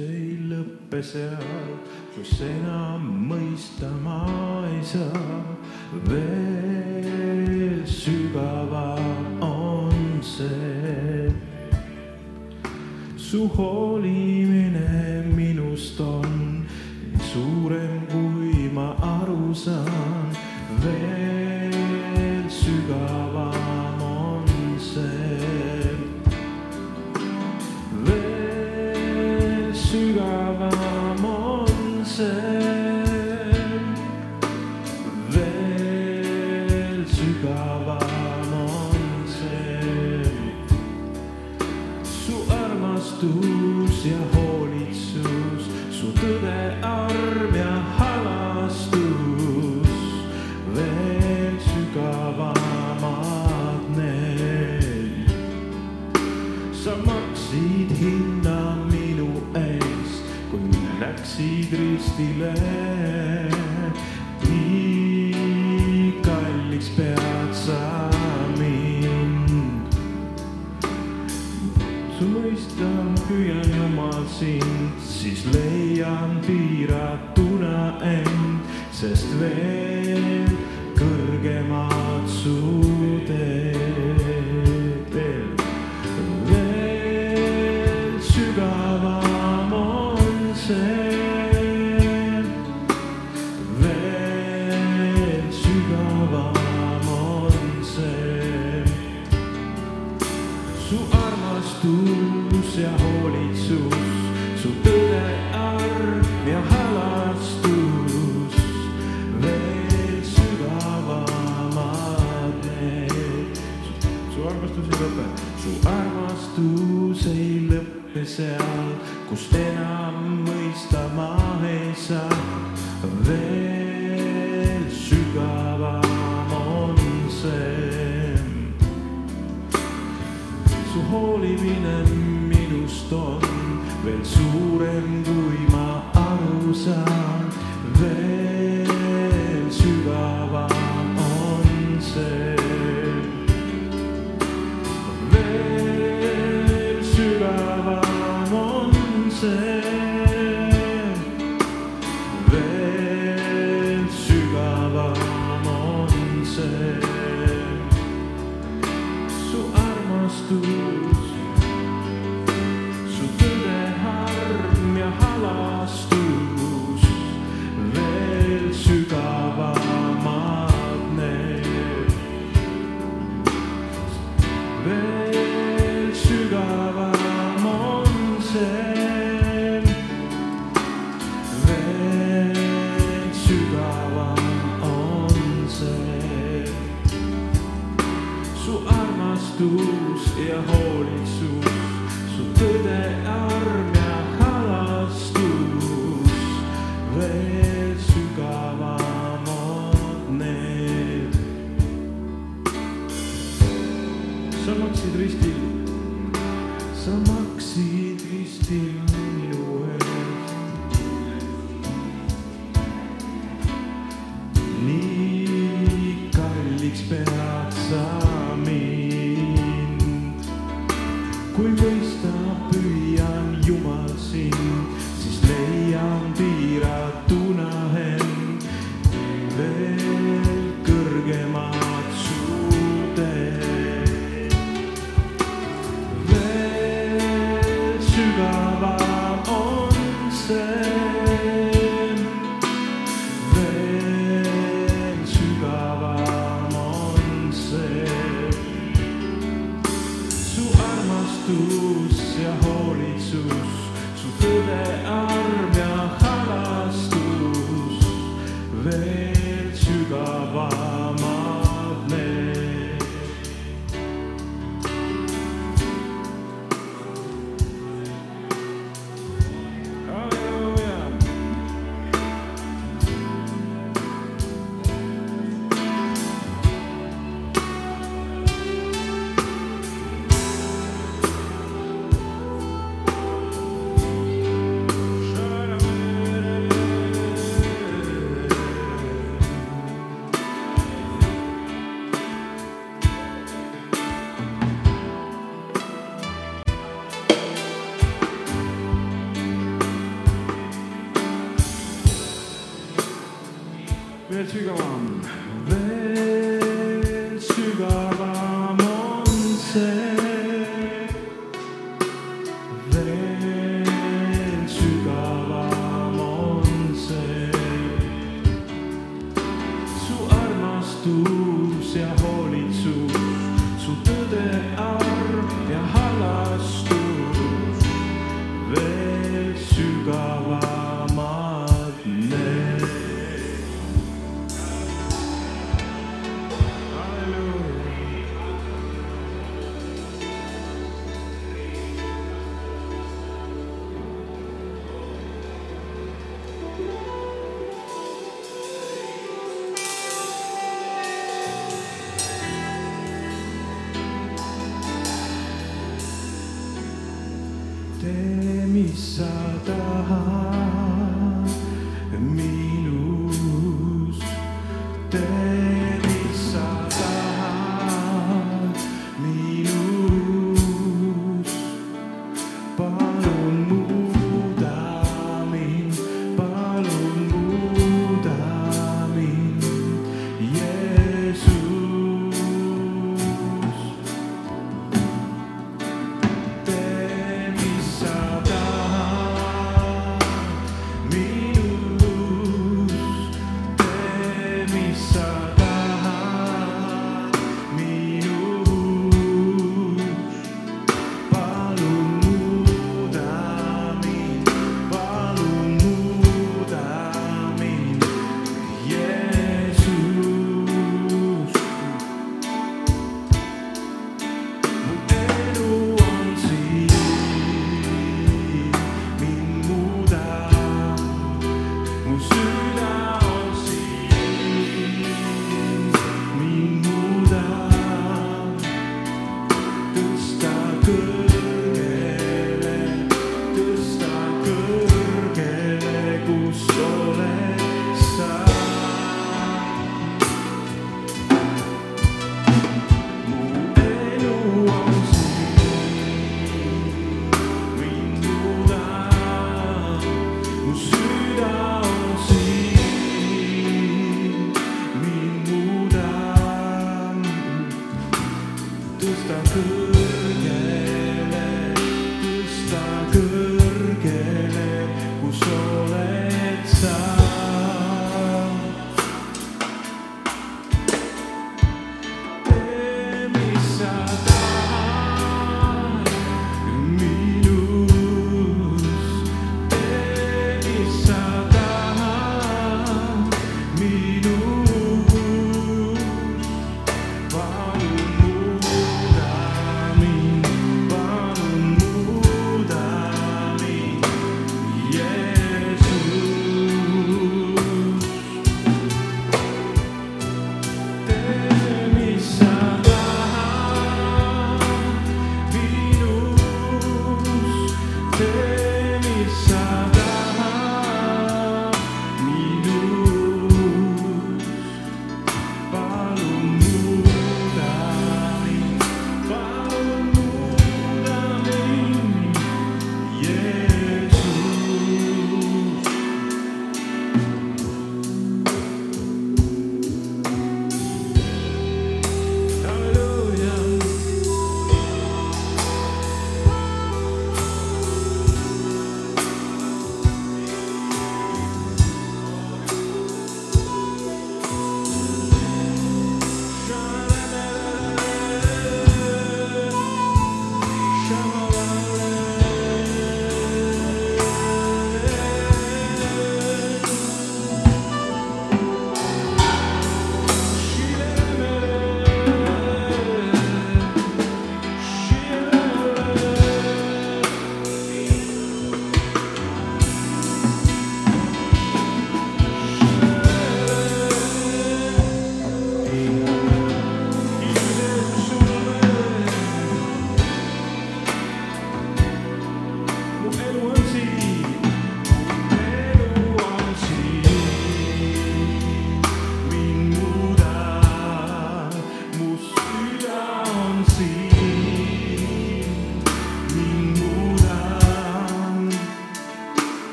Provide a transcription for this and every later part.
ei lõppe seal, kus enam mõistama ei saa. veel sügavam on see. su hoolimine sügavam on see. su armastus ja hoolitsus, su tõde, arm ja halastus, veel sügavamad need. sa maksid hinna minu eest, kui läksid ristile. Püüan Jumal sind, siis leian piiratuna end, sest veel armastus ei lõpe seal, kus enam mõistama ei saa, veel sügavam on see su hoolimine minust on veel suurem, kui ma aru saan. veel sügavam on see. sügavam Veel sügavam on see Veel sügavam on see Su armastus ja hoiatus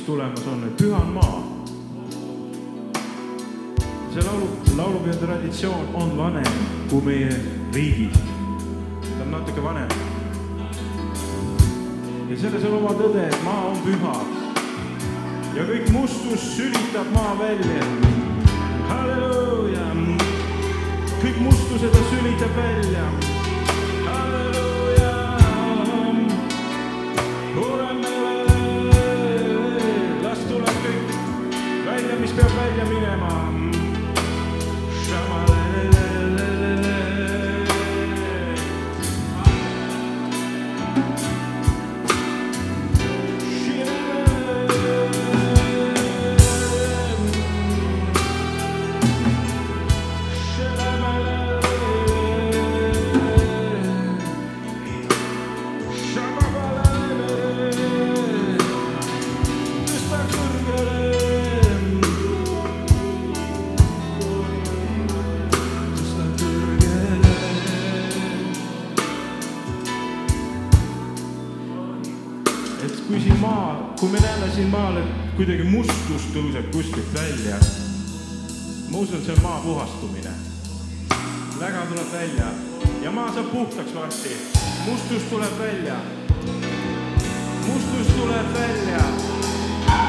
mis tulemas on, et püha on maa see laulu, laulupeo traditsioon on vanem kui meie riigid. ta on natuke vanem. ja selles on oma tõde, et maa on püha. ja kõik mustus sülitab maa välja. Siin maal, et kuidagi mustus tõuseb kuskilt välja, ma usun, see on maa puhastumine. läga tuleb välja. Ja maa saab puhtaks varsti, mustus tuleb välja, mustus tuleb välja,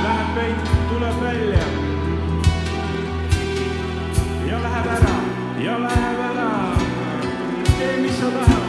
läheb peit, tuleb välja. Ja läheb ära. Ja läheb ära. tee, mis sa tahad.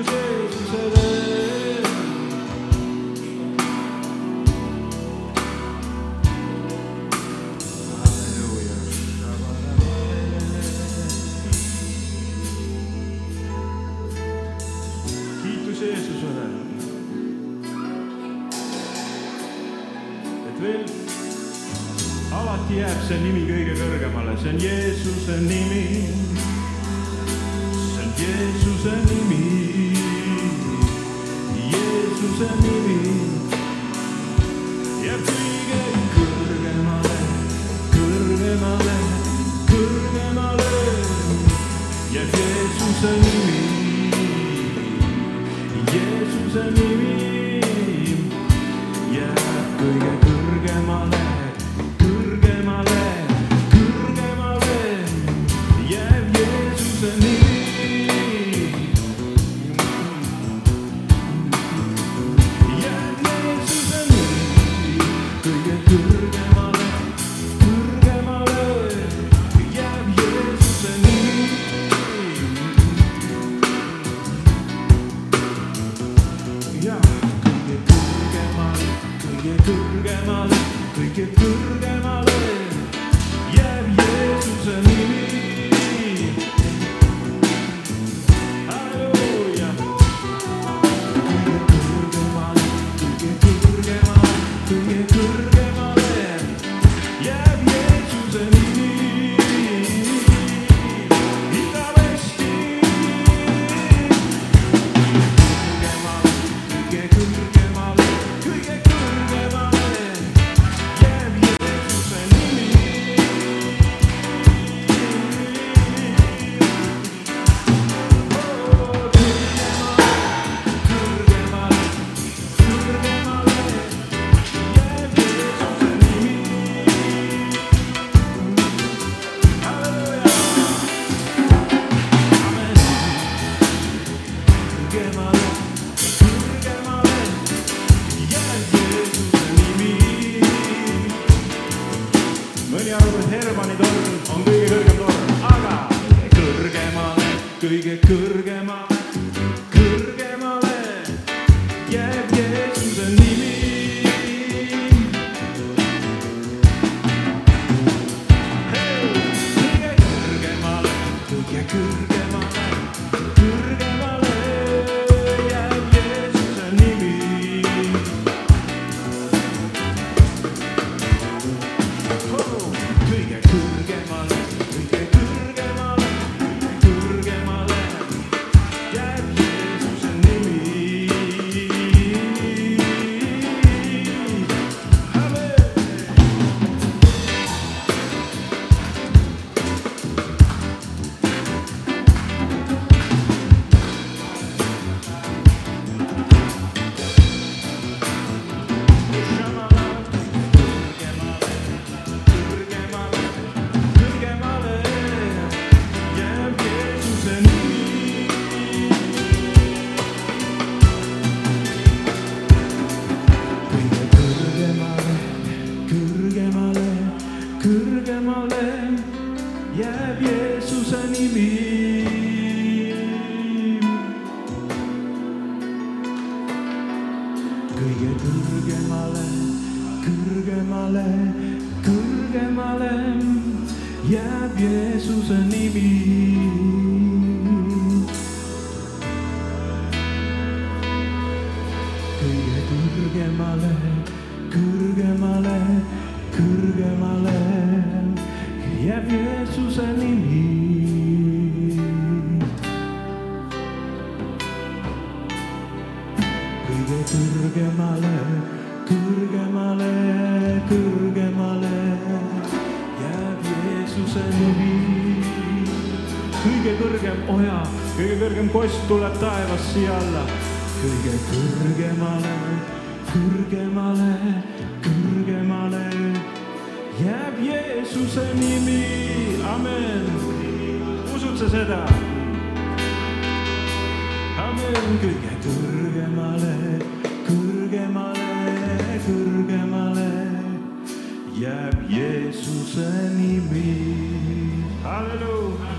Music. 生命，也祝生命。get through that. 나는 그게 두르게 말해 그르게 말해 그르게 말해 예 예수의 님이 할렐루야